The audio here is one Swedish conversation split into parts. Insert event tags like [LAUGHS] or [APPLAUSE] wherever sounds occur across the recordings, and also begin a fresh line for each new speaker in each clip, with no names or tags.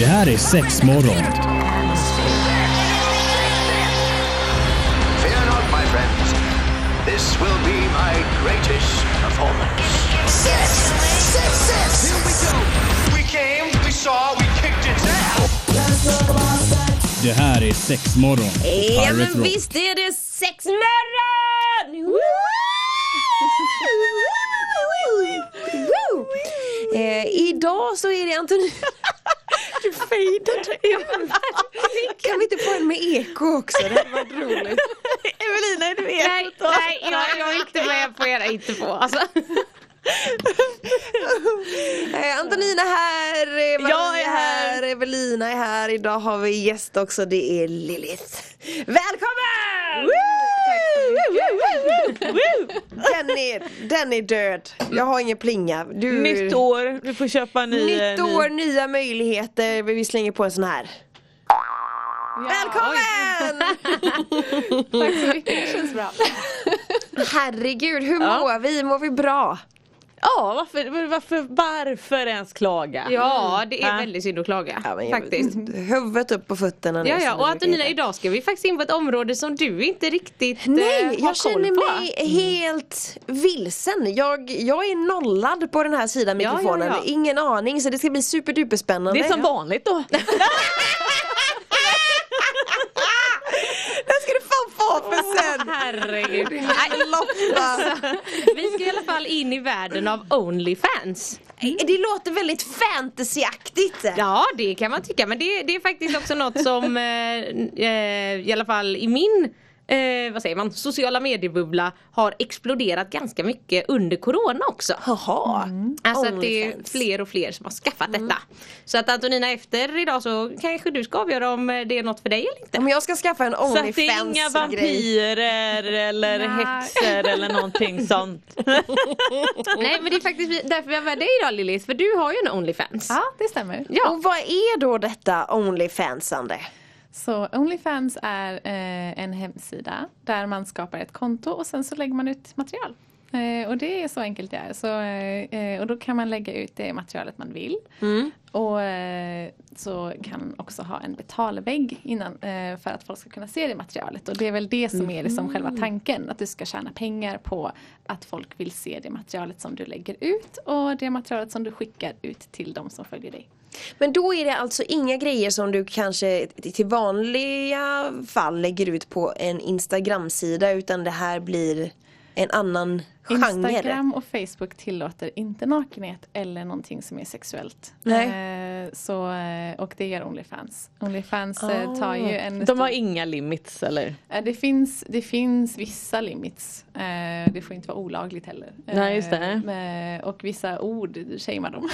Det här är sex morgon.
Fear not, my friends. This will be my greatest performance.
Six, six, six. Here we go.
We came, we saw, we kicked its ass.
Det här är sex morgon.
Ja men
Rock.
visst är det sexmorgon! Woo! Eh, idag så är det Antonina Du fejdade Kan vi inte få en med eko också? Det hade varit roligt [LAUGHS]
Evelina är du med?
Nej, nej jag, jag är inte med på era inte på alltså.
Eh,
Antonina här, Maria
Jag är här.
Evelina är här Idag har vi gäst också, det är Lilith Välkommen! Den är, den är död, jag har ingen plinga du,
Nytt år, du får köpa en ny.
Nytt
ny-
år, nya möjligheter, vi slänger på en sån här Välkommen! [LAUGHS]
Tack så mycket, det känns bra.
Herregud, hur
Ja.
mår vi? Mår vi bra?
Ja, varför, varför, varför ens klaga?
Ja, det är väldigt synd att klaga.
Ja, men
faktiskt.
Huvudet upp på fötterna
Ja, ja. Och Antonina, idag ska vi faktiskt in på ett område som du inte riktigt eh,
Nej,
har
jag
koll
känner
på.
mig helt vilsen. Jag, jag är nollad på den här sidan mikrofonen.
ja, ja.
Ingen aning, så det ska bli superduper spännande.
Det är som vanligt då. [LAUGHS] [LAUGHS]
Det sen!
Herregud. Nej,
Lotta!
vi ska i alla fall in i världen av Onlyfans.
Det låter väldigt fantasyaktigt.
Ja, det kan man tycka. Men det, det är faktiskt också något som eh, eh, i alla fall i min eh, vad säger man, sociala mediebubbla har exploderat ganska mycket under corona också.
Jaha.
Alltså att det är
Onlyfans.
fler och fler som har skaffat detta. Så att Antonina efter idag så kanske du ska avgöra om det är något för dig eller inte.
Om jag ska skaffa en
Så att det är inga vampyrer eller häxor eller någonting [LAUGHS] sånt.
Nej men det är faktiskt därför vi har med dig idag Lilith, för du har ju en Onlyfans.
Ja, det stämmer.
Ja.
Och vad är då detta Onlyfansande?
Så Onlyfans är eh, en hemsida där man skapar ett konto och sen så lägger man ut material. Eh, och det är så enkelt det är. Så, eh, eh, och då kan man lägga ut det materialet man vill. Och eh, så kan man också ha en betalvägg innan eh, för att folk ska kunna se det materialet. Och det är väl det som är liksom själva tanken. Att du ska tjäna pengar på att folk vill se det materialet som du lägger ut och det materialet som du skickar ut till de som följer dig.
Men då är det alltså inga grejer som du kanske till vanliga fall lägger ut på en Instagram-sida utan det här blir en annan.
Instagram och Facebook tillåter inte nakenhet eller någonting som är sexuellt.
Nej.
Eh, så, eh, och det gör Onlyfans. Onlyfans eh, tar ju en...
De har inga limits eller?
Eh, det, finns, det finns vissa limits. Eh, det får inte vara olagligt heller.
Nej, just det.
Eh, och vissa ord shamear dem.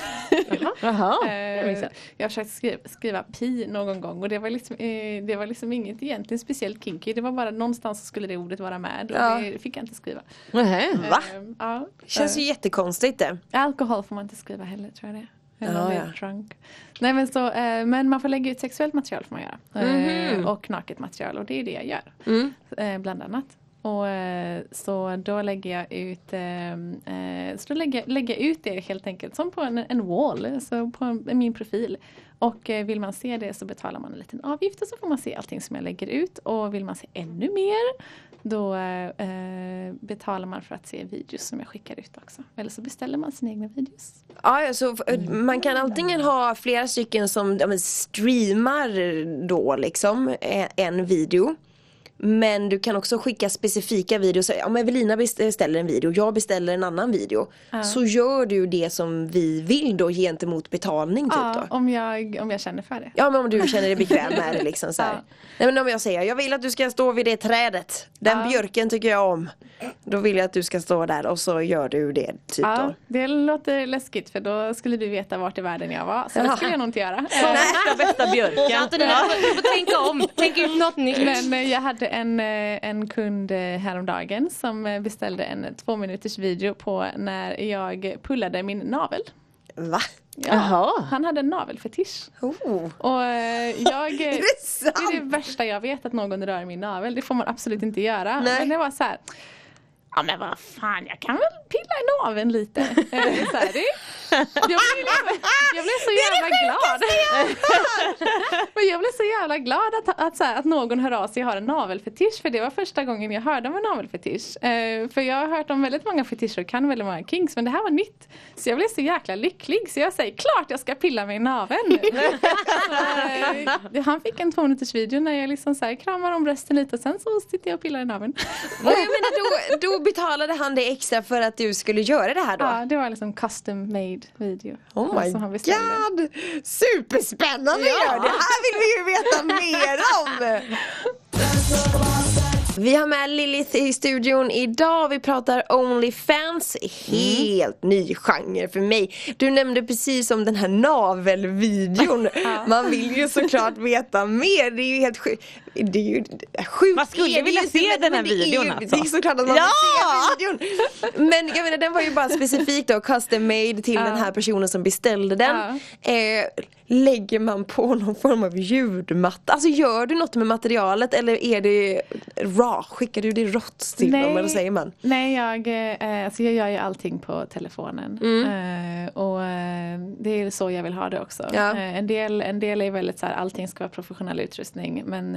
Jaha. [LAUGHS]
Eh,
jag.
har försökt skriva, skriva pi någon gång och det var, liksom, eh, det var liksom inget egentligen speciellt kinky. Det var bara någonstans skulle det ordet vara med och
Ja.
det fick jag inte skriva.
Nähä.
Va?
Ja.
Känns ju jättekonstigt det.
Alkohol får man inte skriva heller tror jag det. Eller
Ja,
drunk. Nej men så, eh, men man får lägga ut sexuellt material får man göra.
Mhm.
Eh, och naket material och det är det jag gör.
Mm.
Eh, bland annat. Och eh, så då lägger jag ut eh, eh, Så då lägger, lägger jag ut det helt enkelt som på en, en wall, så på en, min profil. Och eh, vill man se det så betalar man en liten avgift och så får man se allting som jag lägger ut. Och vill man se ännu mer då eh, betalar man för att se videos som jag skickar ut också. Eller så beställer man sina egna videos.
Ja, så f- man kan antingen ha flera stycken som ja, streamar då liksom eh, en video. Men du kan också skicka specifika videos. Om Evelina beställer en video, jag beställer en annan video. Så gör du det som vi vill då gentemot betalning typ
Ja,
då.
om jag, om jag känner för det.
Ja men om du känner dig bekväm med det liksom så här.
Ja.
Nej men om jag säger, jag vill att du ska stå vid det trädet. Den
Ja.
björken tycker jag om. Då vill jag att du ska stå där och så gör du det typ
Ja,
då.
det låter läskigt för då skulle du veta vart i världen jag var. Så det skulle jag nog inte göra.
Värsta bästa björken.
Antonina, du får, du får tänka om. Tänk ut något nytt.
Men eh, jag hade en, eh, en kund eh, häromdagen som eh, beställde en två minuters video på när jag pullade min navel.
Va?
Ja. Han hade en navelfetisch.
Oh.
Och jag, [LAUGHS]
Är det sant?
det är det värsta jag vet att någon rör min navel. Det får man absolut inte göra.
Nej.
Men det var så här. Ja men vad fan jag kan väl pilla i naveln lite. [LAUGHS] Så här, det, [LAUGHS] Jag blev, jag blev så jävla glad. [LAUGHS] Men jag blev så jävla glad att, att, så här, att någon hör av sig och har en navelfetisch. För det var första gången jag hörde om en navelfetisch. Eh, för jag har hört om väldigt många fetischer och kan väldigt många kinks. Men det här var nytt. Så jag blev så jäkla lycklig. Så jag säger klart jag ska pilla mig i naveln. [LAUGHS] Eh, Han fick en två minuters video när jag liksom så här, kramar om brösten lite och sen så sitter jag och pillar i naveln.
Och jag menar, då, då betalade han dig extra för att du skulle göra det här då?
Ja, det var liksom custom made video.
Oh my
som han beställde.
god! Superspännande
Ja.
Det här vill vi ju veta mer om! [LAUGHS] Vi har med Lilith i studion idag. Vi pratar Onlyfans. Helt ny genre för mig. Du nämnde precis om den här navelvideon. [LAUGHS] Man vill ju såklart veta mer. Det är ju helt sjukt. Det är ju sjukt.
Man skulle
är
vilja se
men-
den här
men är
videon
ju,
alltså.
Det är såklart att man
Ja!
vill se videon. Men jag menar den var ju bara specifikt då custom made till den här personen som beställde den. Eh, lägger man på någon form av ljudmatta? Alltså gör du något med materialet eller är det raw? Skickar du det rått till dem eller säger man?
Nej, jag, eh, alltså jag gör ju allting på telefonen.
Mm.
Eh, och eh, det är så jag vill ha det också.
Ja.
Eh, en, del, en del är väldigt så här, allting ska vara professionell utrustning. Men,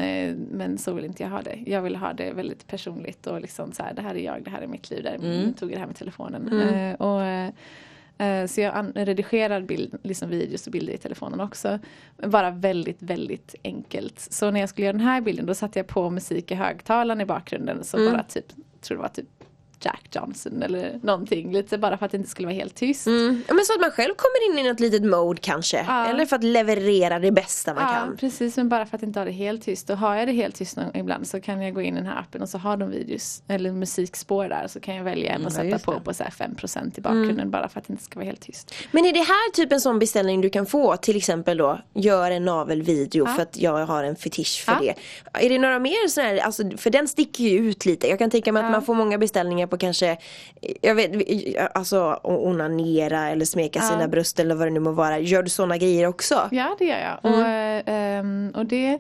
men så vill inte jag ha det. Jag vill ha det väldigt personligt och liksom så här, det här är jag, det här är mitt liv. Där
Mm.
tog jag det här med telefonen. Eh, och, Så jag redigerar bild, liksom videos och bilder i telefonen också. Bara väldigt, väldigt enkelt. Så när jag skulle göra den här bilden då satte jag på musik i högtalaren i bakgrunden. Så bara typ, tror det var typ Jack Johnson eller någonting. Lite bara för att det inte skulle vara helt tyst.
Mm. Ja, Men så att man själv kommer in i något litet mode kanske.
Ja.
Eller för att leverera det bästa man
Ja,
kan.
precis. Men bara för att inte ha det helt tyst. Och har jag det helt tyst någon, ibland så kan jag gå in i den här appen och så har de videos eller musikspår där. Så kan jag välja en och sätta
just
på på så här 5% i bakgrunden bara för att det inte ska vara helt tyst.
Men är det här typ en sån beställning du kan få? Till exempel då, gör en navelvideo för att jag har en fetisch för
Ja.
det. Är det några mer sådana här, alltså, för den sticker ju ut lite. Jag kan tänka mig att man får många beställningar på kanske, jag vet, alltså onanera eller smeka sina bröst eller vad det nu må vara. Gör du sådana grejer också?
Ja det gör jag. Och, eh, ehm, och det är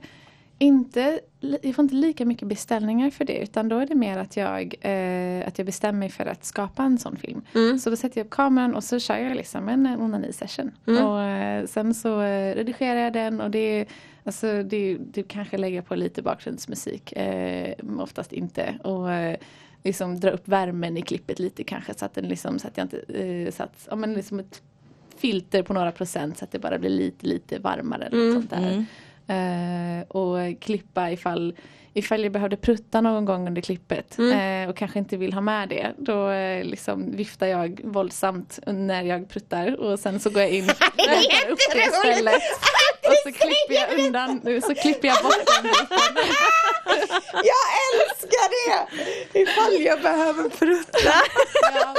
inte, jag får inte lika mycket beställningar för det utan då är det mer att jag, eh, att jag bestämmer mig för att skapa en sån film. Så då sätter jag upp kameran och så kör jag liksom en eh, onani session. Och eh, sen så eh, redigerar jag den och det är Alltså det, det kanske lägger på lite bakgrundsmusik, eh, oftast inte. Och eh, liksom dra upp värmen i klippet lite kanske så att den liksom, så att jag inte, eh, så att, ja men liksom ett filter på några procent så att det bara blir lite, lite varmare. Eller något sånt där. Eh, och klippa ifall, ifall jag behövde prutta någon gång under klippet eh, och kanske inte vill ha med det. Då eh, liksom viftar jag våldsamt när jag pruttar och sen så går jag in [LAUGHS] och upp det istället. Och så klipper jag undan, så klipper jag bort den.
Jag älskar det! Ifall jag behöver prutta.
Ja,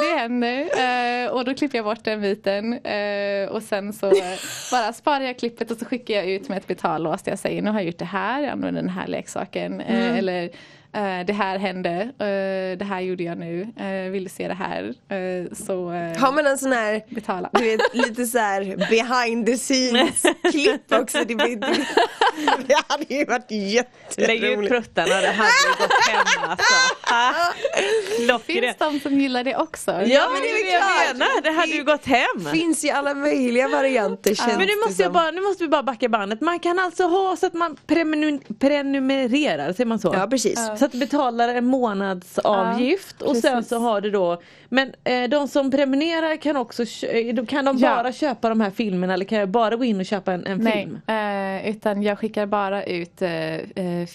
det händer. Eh, och då klipper jag bort den biten. Eh, och sen så eh, bara sparar jag klippet och så skickar jag ut med ett betallås där jag säger nu har jag gjort det här, jag använder den här leksaken. Eh, Eller eh, det här hände, eh, det här gjorde jag nu, eh, vill du se det här? Eh, så eh,
Har man en sån här
betala.
Du vet lite så här behind the scenes klipp också. Det, det, [LAUGHS] det hade ju varit
Lägg ut
jätteroligt.
pruttarna, det hade gått hem alltså. Ha.
Finns de som gillar det också?
Ja men
det är
det jag menar, det hade ju gått hem.
finns ju alla möjliga varianter känns
Men nu måste, jag bara, nu måste vi bara backa bandet. Man kan alltså ha så att man prenumererar, säger man så?
Ja precis.
Så att du betalar en månadsavgift och sen så har du då Men eh, de som prenumererar kan också eh, Kan de
Ja.
bara köpa de här filmerna eller kan jag bara gå in och köpa en, en
Nej,
film?
eh, utan jag skickar bara ut eh,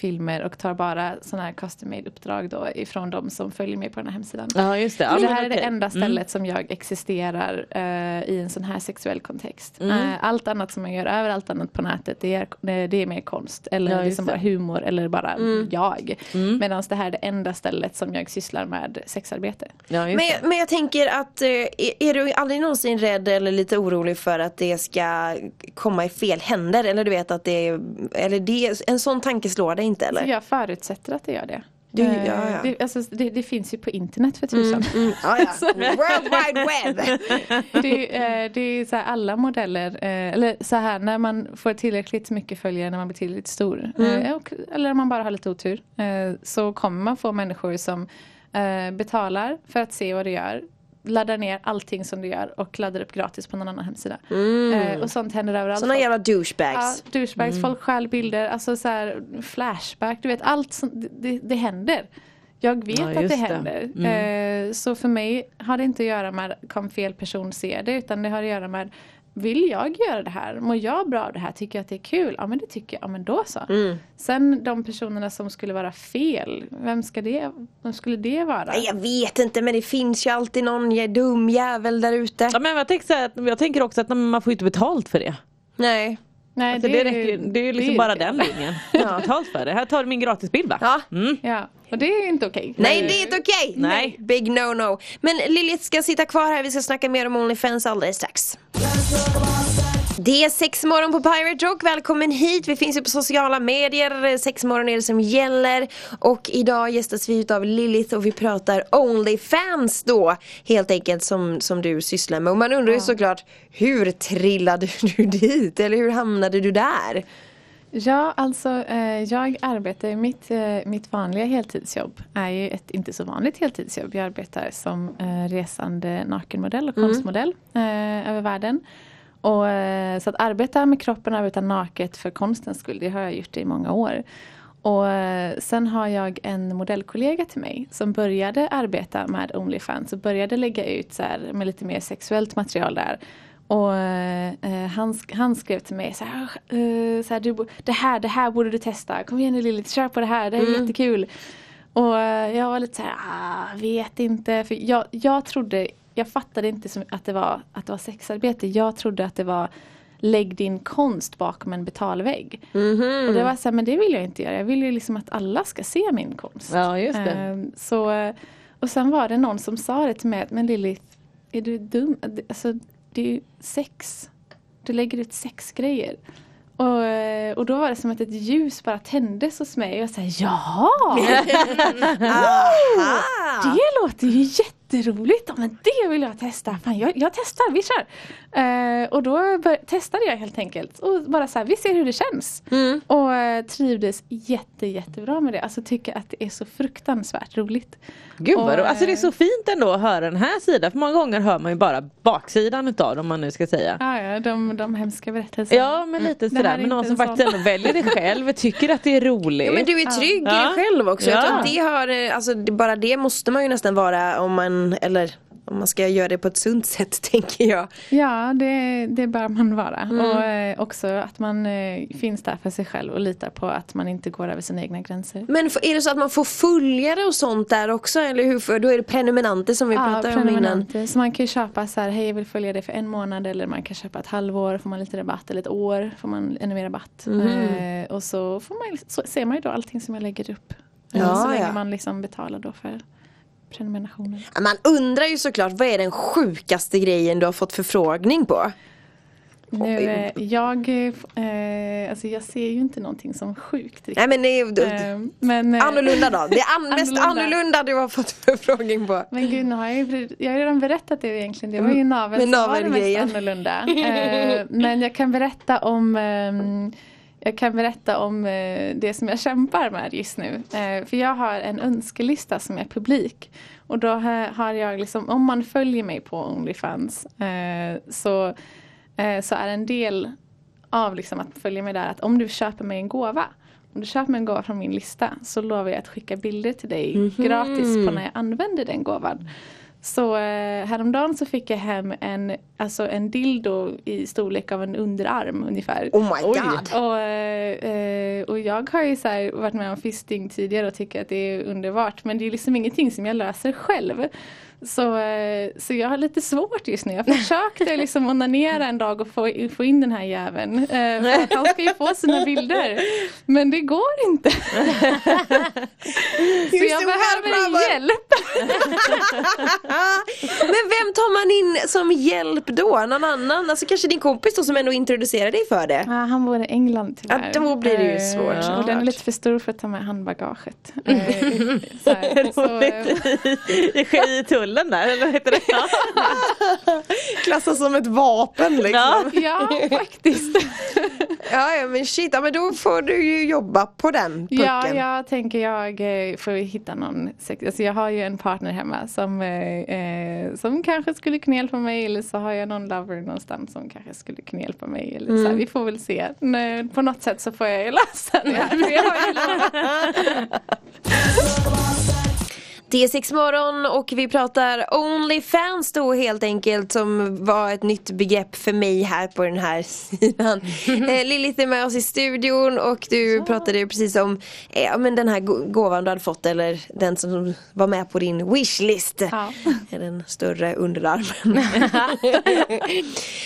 filmer och tar bara sådana här custom made uppdrag då ifrån de som följer med på den här hemsidan.
Ja just det. Ja,
det här är det
okej.
enda
Mm.
stället som jag existerar eh, i en sån här sexuell kontext.
Mm.
Eh, allt annat som jag gör över allt annat på nätet det är, det är mer konst eller
Ja,
liksom bara humor eller bara
Mm.
jag. Medan det här är det enda stället som jag sysslar med sexarbete.
Ja,
Men, jag- men jag tänker att, eh, är, är du aldrig någonsin rädd eller lite orolig för att det ska komma i fel händer? Eller du vet att det är, eller det, en sån tanke slår dig inte eller?
Jag förutsätter att det gör det.
Du-
Eh,
ja, ja.
Det, alltså, det, det finns ju på internet för tusan.
Mm, ja, ja. [LAUGHS] World Wide Web! [LAUGHS]
det, är, eh, det är så här alla modeller, eh, eller så här när man får tillräckligt mycket följare när man blir tillräckligt stor. Eh, och, eller om man bara har lite otur. Så kommer man få människor som betalar för att se vad du gör. Laddar ner allting som du gör och laddar upp gratis på någon annan hemsida. Eh, och sånt händer överallt.
Såna jävla
Ja,
douchebags.
douchebags, folk stjäl bilder, alltså så här, flashback, du vet allt som, det, det, händer. Jag vet
Ja,
att det händer. Eh, så för mig har det inte att göra med kom fel person se det utan det har att göra med vill jag göra det här? Mår jag bra av det här? Tycker jag att det är kul? Ja men det tycker jag, ja men då så. Sen de personerna som skulle vara fel, vem ska det, vem skulle det vara?
Nej, Jag vet inte men det finns ju alltid någon jä- dum jävel där ute.
Ja, men jag, tänker så här, att- jag tänker också att man får inte betalt för det.
Nej.
Nej,
Alltså, det,
är-
räcker, det är ju liksom
är
bara den linjen. [LAUGHS] Jag inte betalt för det. Här tar du min gratisbild va?
Ja.
Ja, och det är inte okej.
Nej det är inte okej!
Nej.
Big no no. Men Lilith ska sitta kvar här, vi ska snacka mer om Onlyfans alldeles strax. Det är sexmorgon på Pirate Rock, välkommen hit. Vi finns ju på sociala medier, sexmorgon är det som gäller. Och idag gästas vi av Lilith och vi pratar Onlyfans då. Helt enkelt som, som du sysslar med. Och man undrar ju såklart, hur trillade [LAUGHS] du dit? Eller hur hamnade du där?
Ja, alltså eh, jag arbetar, mitt, eh, mitt vanliga heltidsjobb är ju ett inte så vanligt heltidsjobb. Jag arbetar som eh, resande nakenmodell och konstmodell eh, över världen. Och, så att arbeta med kroppen arbeta naket för konstens skull, det har jag gjort i många år. Och sen har jag en modellkollega till mig som började arbeta med Onlyfans och började lägga ut så här, med lite mer sexuellt material där. Och eh, han, sk- han skrev till mig så här, eh, så här du, det här, det här borde du testa. Kom igen nu Lilith, kör på det här, det här är jättekul. Och eh, jag var lite så här, ah, vet inte. För jag, jag trodde, jag fattade inte som att, det var, att det var sexarbete. Jag trodde att det var lägg din konst bakom en betalvägg. Och det var så här, men det vill jag inte göra. Jag vill ju liksom att alla ska se min konst.
Ja, just det.
Ehm, Så, eh, och sen var det någon som sa det till mig, men Lilith, är du dum? Alltså, det är ju sex. Du lägger ut sexgrejer. Och, eh, och då var det som att ett ljus bara tändes hos mig. Och jag sa jaha! [LAUGHS] Det låter ju jätteroligt. Men det vill jag testa. Fan, jag, jag testar, vi kör. Eh, och då bör, testade jag helt enkelt. Och bara så här, vi ser hur det känns. Och eh, trivdes jätte, jättebra med det. Alltså tycker att det är så fruktansvärt roligt.
Gud vad
Och,
ro- alltså det är så
eh,
fint ändå att höra den här sidan. För många gånger hör man ju bara baksidan utav det om man nu ska säga.
Ja, ja, de, de hemska berättelserna.
Ja men lite
Det här
sådär.
är
Men någon som faktiskt ändå väljer det själv, tycker att det är roligt.
Ja men du är trygg i
Ja.
dig själv också. Jag
Ja.
tror att det har, eh, alltså det, bara det måste man ju nästan vara om man, eller om man ska göra det på ett sunt sätt [LAUGHS] tänker jag.
Ja, det, det bör man vara.
Mm.
Och eh, också att man eh, finns där för sig själv och litar på att man inte går över sina egna gränser.
Men är det så att man får följare och sånt där också eller hur? För då är det prenumeranter som vi pratade om innan.
Så man kan ju köpa så här, hej jag vill följa dig för en månad eller man kan köpa ett halvår, får man lite rabatt eller ett år får man ännu mer rabatt.
Mhm.
Eh, och så, får man, så ser man ju då allting som jag lägger upp. Eh,
Ja,
så länge
ja.
man liksom betalar då för prenumerationen.
Ja, Man undrar ju såklart vad är den sjukaste grejen du har fått förfrågning på?
Nu, eh, jag, eh, alltså jag ser ju inte någonting som sjukt riktigt.
Nej men det är
Eh, men, eh,
annorlunda då. Det är [LAUGHS] an- mest
Annorlunda.
du har fått förfrågning på.
Men gud, nu har jag, ju, jag har redan berättat det egentligen. Det var ju naveln
Med
som var det mest annorlunda. Eh, men jag kan berätta om ehm, jag kan berätta om eh, det som jag kämpar med just nu. Eh, för jag har en önskelista som är publik. Och då ha- har jag liksom, om man följer mig på Onlyfans eh, så, så är en del av liksom att följa mig där att om du köper mig en gåva om du köper mig en gåva från min lista så lovar jag att skicka bilder till dig gratis på när jag använder den gåvan. Så eh, häromdagen så fick jag hem en, alltså en dildo i storlek av en underarm ungefär.
Oh my god.
Och, eh, och jag har ju så här varit med om fisting tidigare och tycker att det är underbart men det är liksom ingenting som jag löser själv. Så, eh, så jag har lite svårt just nu. Jag [LAUGHS] försökte liksom onanera en dag och få, få in den här jäveln. Eh, för att han ska ju få sina bilder. Men det går inte. [LAUGHS] så jag behöver
welcome. [LAUGHS]
hjälp.
Men vem tar man in som hjälp då? Någon annan? Alltså kanske din kompis då som ändå introducerar dig för det?
Ja, han bor i England tyvärr.
Ja, då blir det ju
Eh,
svårt,
Och
såklart.
den är lite för stor för att ta med handbagaget. Eh, så här, [LAUGHS] så, eh,
I tullen där, eller vad heter det? [LAUGHS]
Klassas som ett vapen liksom.
Ja.
Ja, faktiskt. [LAUGHS]
Ja, ja men shit, ja, men då får du ju jobba på den pucken.
Ja, jag tänker jag eh, får hitta någon. sex- Alltså jag har ju en partner hemma som, eh, eh, som kanske skulle kunna hjälpa mig eller så har jag någon lover någonstans som kanske skulle kunna hjälpa mig. Eller så här, vi får väl se. På något sätt så får jag ju lösa det här. [LAUGHS] [LAUGHS]
Det är sex morgon och vi pratar Onlyfans då helt enkelt som var ett nytt begrepp för mig här på den här sidan. [LAUGHS] eh, Lilith är med oss i studion och du pratade ju precis om eh, ja, men den här gå- gåvan du hade fått eller den som var med på din wishlist.
Ja.
Den större underarmen. [LAUGHS]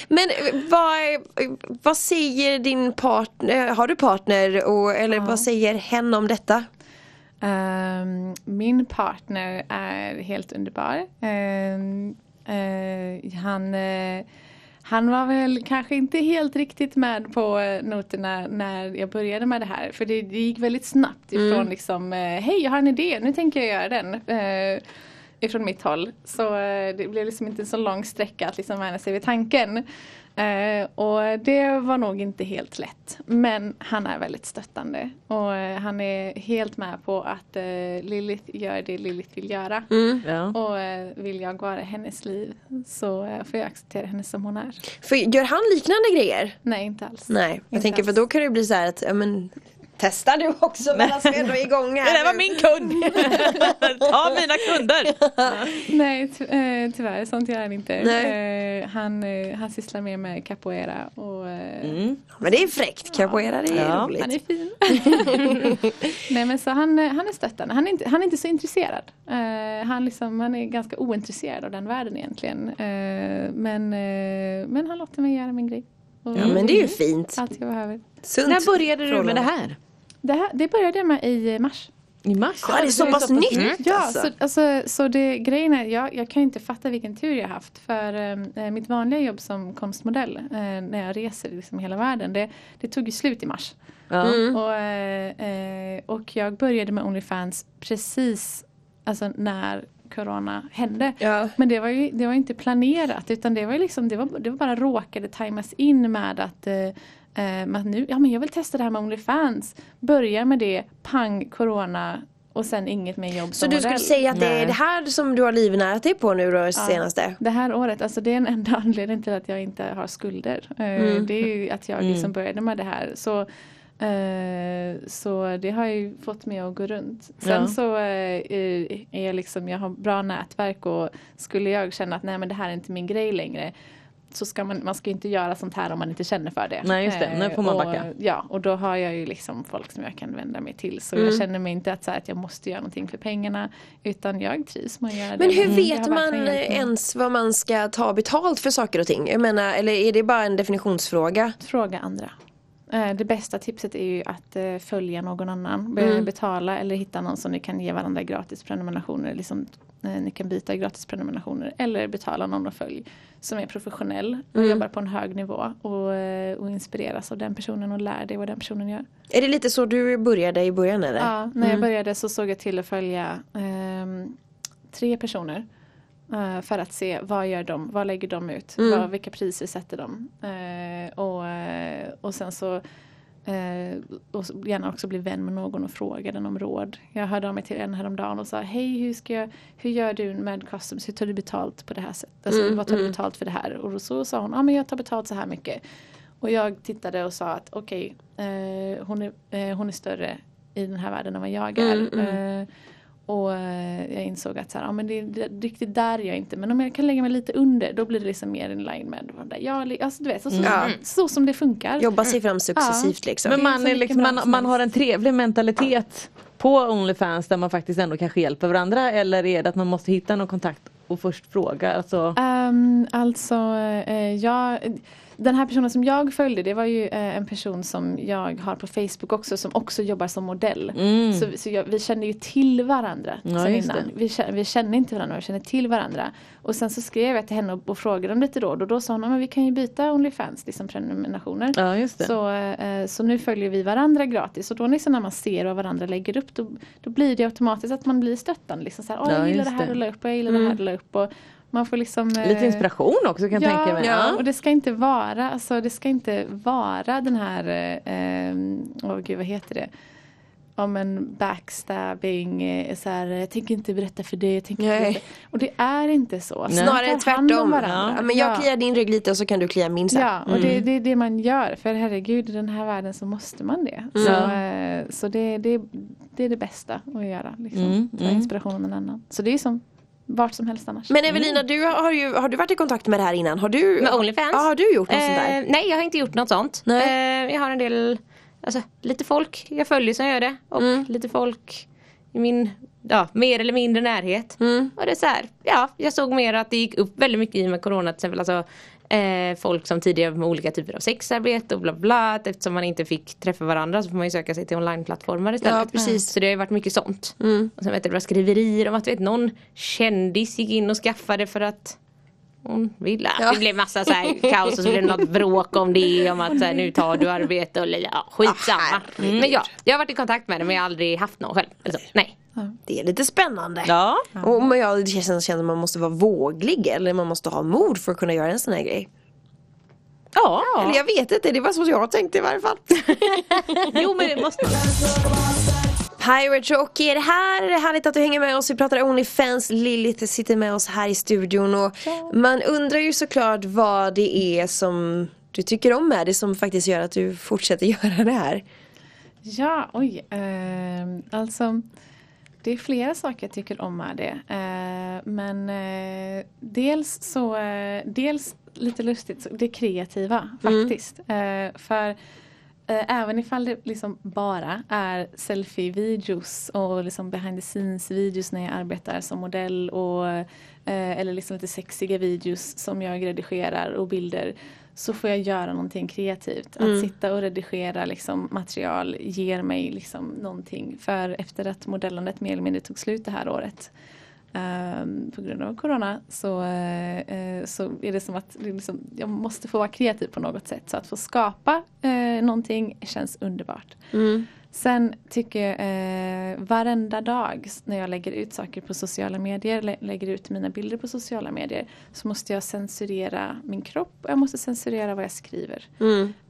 men eh, vad, vad säger din partner, har du partner och, eller vad säger hen om detta?
Ehm, min partner är helt underbar. Ehm, eh, han, eh, han var väl kanske inte helt riktigt med på eh, noterna när jag började med det här. För det, det gick väldigt snabbt ifrån liksom, eh, hej jag har en idé, nu tänker jag göra den. Ifrån mitt håll. Så det blev liksom inte en så lång sträcka att liksom vänja sig vid tanken. Eh, och det var nog inte helt lätt. Men han är väldigt stöttande. Och eh, han är helt med på att eh, Lilith gör det Lilith vill göra.
Ja.
Och eh, vill jag vara hennes liv så eh, får jag acceptera henne som hon är.
För gör han liknande grejer?
Nej, inte alls.
Nej, jag
Inte
tänker för
alls.
då kan det bli så här att, ja men Testa du också medan vi ändå är igång här
Det där var min kund! [LAUGHS] Ta mina kunder! [LAUGHS]
Nej, ty- eh, tyvärr sånt gör han inte.
Nej.
Eh, han, eh, han sysslar mer med capoeira och eh,
Men det är fräckt, capoeira det är
Ja,
roligt.
Han är fin. [LAUGHS] Nej men så han, han är stöttande. Han är inte, han är inte så intresserad. Han, liksom, han är ganska ointresserad av den världen egentligen. Men, men han låter mig göra min grej. Och
Ja men det är ju fint.
Allt jag behöver.
Sunt
När började du med det här?
Det, här, det började jag med i mars.
I mars?
Ja det är så pass nytt
Ja,
alltså.
så, alltså, så det, grejen är, jag, jag kan ju inte fatta vilken tur jag haft. För eh, mitt vanliga jobb som konstmodell, eh, när jag reser liksom hela världen, det, det tog ju slut i mars.
Ja.
Och, eh, eh, och jag började med Onlyfans precis alltså, när Corona hände.
Ja.
Men det var ju det var inte planerat utan det var, liksom, det var, det var bara råkade tajmas in med att, eh, att nu, ja men jag vill testa det här med Onlyfans. Börja med det, pang, Corona och sen inget mer jobb
Så du
modell.
skulle säga att det är det här som du har livnärat dig på nu då det senaste?
Det här året, alltså det är en enda [LAUGHS] anledning till att jag inte har skulder. Eh,
Mm.
Det är ju att jag liksom började med det här. Så, eh, så det har ju fått mig att gå runt. Sen
Ja.
så eh, är jag liksom, jag har bra nätverk och skulle jag känna att nej men det här är inte min grej längre. Så ska man, man ska inte göra sånt här om man inte känner för det.
Nej, just det. Nu får man
och,
backa.
Ja, och då har jag ju liksom folk som jag kan vända mig till. Så
Mm.
jag känner mig inte att, så här, att jag måste göra någonting för pengarna. Utan jag trivs med att göra det.
Men hur
Mm.
Vet man ens vad man ska ta betalt för saker och ting? Jag menar, eller är det bara en definitionsfråga?
Fråga andra. Eh, Det bästa tipset är ju att eh, följa någon annan. Be- Betala eller hitta någon som ni kan ge varandra gratis prenumerationer. Liksom, eh, ni kan byta gratis prenumerationer. Eller betala någon och följ som är professionell och jobbar på en hög nivå. Och, eh, och inspireras av den personen och lär dig vad den personen gör.
Är det lite så du började i början eller?
Ja, när jag började så såg jag till att följa ehm, tre personer. eh, för att se vad gör de, vad lägger de ut, vad, vilka priser sätter de. Eh, och, eh, och sen så eh, och gärna också bli vän med någon och fråga den om råd. Jag hörde av mig till en häromdagen och sa hej hur, ska jag, hur gör du med customs, hur tar du betalt på det här sättet? Alltså, vad tar du betalt för det här? Och så sa hon, ja men jag tar betalt så här mycket. Och jag tittade och sa att okej, eh, hon, är, eh, hon är större i den här världen än vad jag är. Eh, och eh, jag insåg att så här, ja, men det, det, riktigt där är jag inte. Men om jag kan lägga mig lite under då blir det liksom mer in line med vad där jag alltså, du vet, så, så,
Ja.
så som det funkar.
Jobba sig fram successivt liksom.
Men
är
man, är liksom, man, man har en trevlig mentalitet på Onlyfans där man faktiskt ändå kanske hjälper varandra eller är det att man måste hitta någon kontakt och först fråga? Alltså,
Um, alltså, eh, jag, den här personen som jag följde det var ju eh, en person som jag har på Facebook också som också jobbar som modell. Så, så jag, vi kände ju till varandra
Ja,
sen innan. Vi vi kände inte varandra, vi kände till varandra. Och sen så skrev jag till henne och, och frågade om lite råd och då sa hon att vi kan ju byta Onlyfans, liksom prenumerationer.
ja.
Så, eh, så nu följer vi varandra gratis och då liksom när man ser vad varandra lägger upp då, då blir det automatiskt att man blir stöttande. Liksom så här, "Åh,
Ja,
jag gillar det här
det.
du la upp och jag gillar det här du la upp. Och Man får liksom eh,
Lite inspiration också kan jag
ja,
tänka mig.
Ja, och det ska inte vara, alltså det ska inte vara den här, eh, åh gud vad heter det? Om en backstabbing, eh, så här, jag tänker inte berätta för dig, jag tänker
Nej.
Och det är inte så. Så
Snarare tvärtom. Ja, men jag
Ja.
kliar din rygg lite och så kan du klia min sen.
Ja, och det, det är det man gör. För herregud, i den här världen så måste man det. Så, eh, så det, det, det är det bästa att göra. Liksom.
Mm,
Ta inspiration av någon annan. Så det är som vart som helst annars.
Men Evelina, du har, ju, har du varit i kontakt med det här innan? Har du,
Med Onlyfans?
Ja, har du gjort något sånt där?
Eh, nej jag har inte gjort något sånt.
Nej.
Eh, jag har en del, alltså lite folk jag följer som gör det. Och
Mm.
lite folk i min, ja mer eller mindre närhet.
Mm.
Och det är så här, ja jag såg mer att det gick upp väldigt mycket i och med corona till exempel. Alltså, eh, folk som tidigare med olika typer av sexarbete och bla bla. Eftersom man inte fick träffa varandra så får man ju söka sig till onlineplattformar istället.
Ja, precis.
Så det har ju varit mycket sånt.
Mm.
Och sen vet jag, det var skriverier om att vet, någon kändis gick in och skaffade för att hon ville.
Ja.
Det blev massa så här kaos och så blev det något bråk om det. Om att så här, nu tar du arbete och ja, skitsamma.
Herregud.
men ja, jag har varit i kontakt med det men jag har aldrig haft någon själv. Alltså, nej.
Det är lite spännande.
Ja.
Och men jag det känns, känns att man måste vara våglig eller man måste ha mod för att kunna göra en sån här grej.
Ja.
Eller jag vet inte, det var så jag tänkte i varje fall. [LAUGHS]
Jo men det måste man.
Pirate Rock är det här. Härligt att du hänger med oss. Vi pratar Onlyfans. Lilith sitter med oss här i studion. Och man undrar ju såklart vad det är som du tycker om med det som faktiskt gör att du fortsätter [LAUGHS] göra det här.
Ja, oj. ehm, alltså, det är flera saker jag tycker om med det. Eh, men eh, dels så, eh, dels lite lustigt, det kreativa faktiskt. Eh, för även ifall det liksom bara är selfie-videos och liksom behind the scenes-videos när jag arbetar som modell och eller liksom lite sexiga videos som jag redigerar och bilder så får jag göra någonting kreativt. Att sitta och redigera liksom, material ger mig liksom någonting. För efter att modellandet mer eller mindre tog slut det här året ehm, på grund av corona så, eh, så är det som att liksom, jag måste få vara kreativ på något sätt. Så att få skapa eh, någonting känns underbart. Sen tycker jag eh, varenda dag när jag lägger ut saker på sociala medier, lä- lägger ut mina bilder på sociala medier så måste jag censurera min kropp och jag måste censurera vad jag skriver.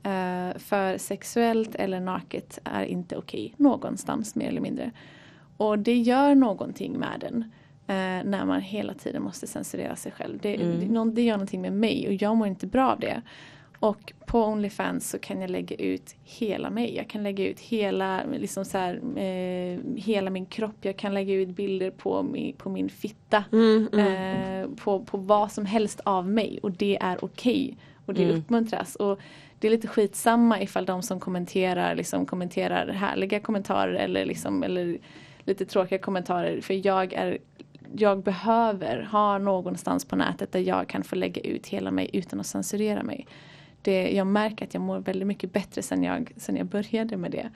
Eh, för sexuellt eller naket är inte okej någonstans mer eller mindre. Och det gör någonting med den. Eh, när man hela tiden måste censurera sig själv. Det, det, någon- det gör någonting med mig och jag mår inte bra av det. Och på Onlyfans så kan jag lägga ut hela mig. Jag kan lägga ut hela, liksom så här, eh, hela min kropp. Jag kan lägga ut bilder på, mi, på min fitta. Eh, på, på vad som helst av mig. Och det är okej. Och det uppmuntras. Och det är lite skitsamma ifall de som kommenterar liksom kommenterar härliga kommentarer eller, liksom, eller lite tråkiga kommentarer. För jag är jag behöver ha någonstans på nätet där jag kan få lägga ut hela mig utan att censurera mig. Det, jag märker att jag mår väldigt mycket bättre sen jag, sen jag började med det.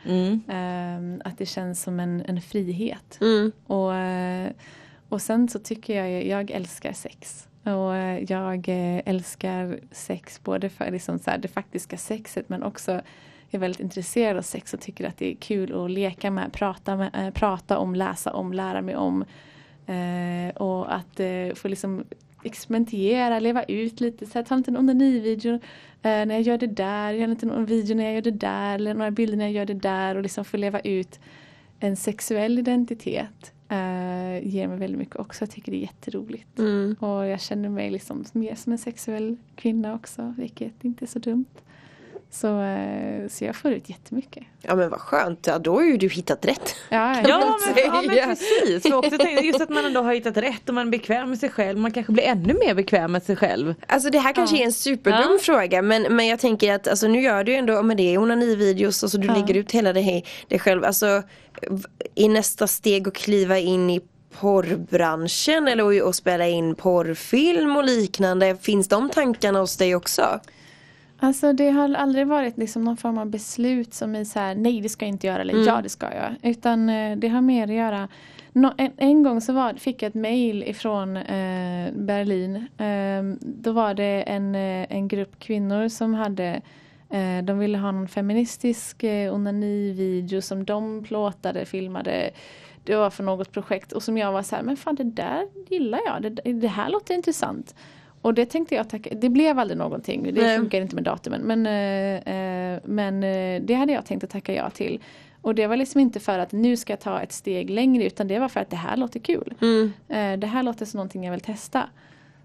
Ehm, att det känns som en, en frihet. Och, eh, och sen så tycker jag, jag älskar sex. Och eh, jag eh, älskar sex både för liksom så här, det faktiska sexet men också är väldigt intresserad av sex och tycker att det är kul att leka med, prata, med, prata om, läsa om, lära mig om. Eh, och att eh, få liksom experimentera, leva ut lite. Så här, ta en liten onani-video eh, när jag gör det där. Jag har en liten video när jag gör det där. Eller några bilder när jag gör det där. Och liksom få leva ut en sexuell identitet. Eh, ger mig väldigt mycket också. Jag tycker det är jätteroligt. Och jag känner mig liksom mer som en sexuell kvinna också. Vilket inte är så dumt. Så, eh, så jag får ut jättemycket.
Ja men vad skönt, ja, då har ju du hittat rätt.
Ja,
Ja men, ja men precis. För också tänkte, just att man ändå har hittat rätt och man är bekväm med sig själv. Man kanske blir ännu mer bekväm med sig själv.
Alltså det här kanske är en superdum
Ja.
fråga men, men jag tänker att alltså, nu gör du ju ändå med det onani-videos och så du lägger ut hela det, här- det själv. Alltså i nästa steg att kliva in i porrbranschen eller och spela in porrfilm och liknande. Finns de tankarna hos dig också?
Alltså det har aldrig varit liksom någon form av beslut som är så här nej det ska jag inte göra eller ja det ska jag. Utan eh, det har mer att göra Nå, en, en gång så var, fick jag ett mail ifrån eh, Berlin. Eh, då var det en, eh, en grupp kvinnor som hade eh, de ville ha någon feministisk eh, onani-video som de plåtade, filmade. det var för något projekt och som jag var så här, men fan det där gillar jag, det, det här låter intressant. Och det tänkte jag tacka, det blev aldrig någonting, det
Nej.
funkar inte med datumen. Men, eh, eh, men eh, det hade jag tänkt att tacka ja till. Och det var liksom inte för att nu ska jag ta ett steg längre utan det var för att det här låter kul. Eh, det här låter som någonting jag vill testa.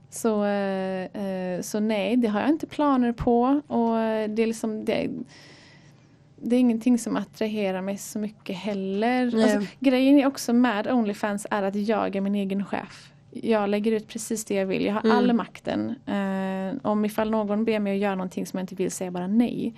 Så, eh, eh, så nej, det har jag inte planer på. Och det är liksom det, det är ingenting som attraherar mig så mycket heller. Alltså, grejen är också med Onlyfans är att jag är min egen chef. Jag lägger ut precis det jag vill. Jag har all makten. Eh, om ifall någon ber mig att göra någonting som jag inte vill säga bara nej.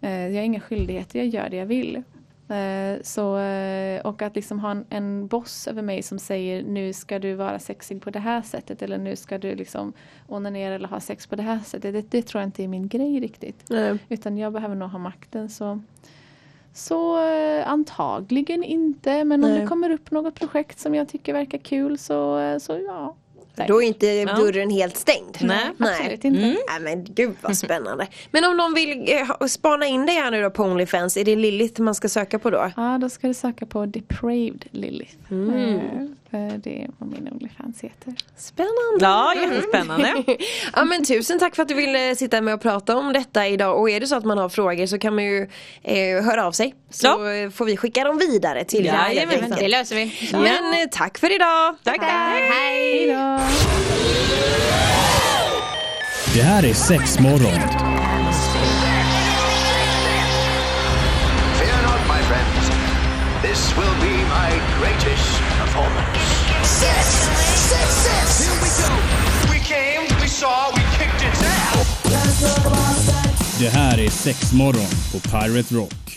Eh, jag har inga skyldigheter, jag gör det jag vill. Eh, så, eh, och att liksom ha en, en boss över mig som säger nu ska du vara sexig på det här sättet eller nu ska du liksom onanera eller ha sex på det här sättet. Det, det tror jag inte är min grej riktigt.
Nej.
Utan jag behöver nog ha makten. Så, så eh, antagligen inte. Men om
Nej.
det kommer upp något projekt som jag tycker verkar kul så, eh, så ja.
Då är inte dörren helt stängd.
Nej,
absolut inte.
Nej men gud vad spännande. Men om någon vill eh, spana in dig här nu då på Onlyfans, är det Lilith man ska söka på då?
Ja, då ska du söka på Depraved Lilith.
Mm.
Eh, för det är vad min Onlyfans heter.
Spännande.
Ja, jättespännande. [LAUGHS]
Ja men tusen tack för att du ville sitta med och prata om detta idag och är det så att man har frågor så kan man ju eh, höra av sig. Så
Ja.
eh, får vi skicka dem vidare till helt
Jajamän.
Det löser vi.
Men eh, tack för idag.
Tack, tack.
Hej då.
Det här är
my friends. This will be my greatest performance.
Six, six, six. Here we go.
We came, we saw, we kicked it down.
Det här är Sexmorgon på Pirate Rock.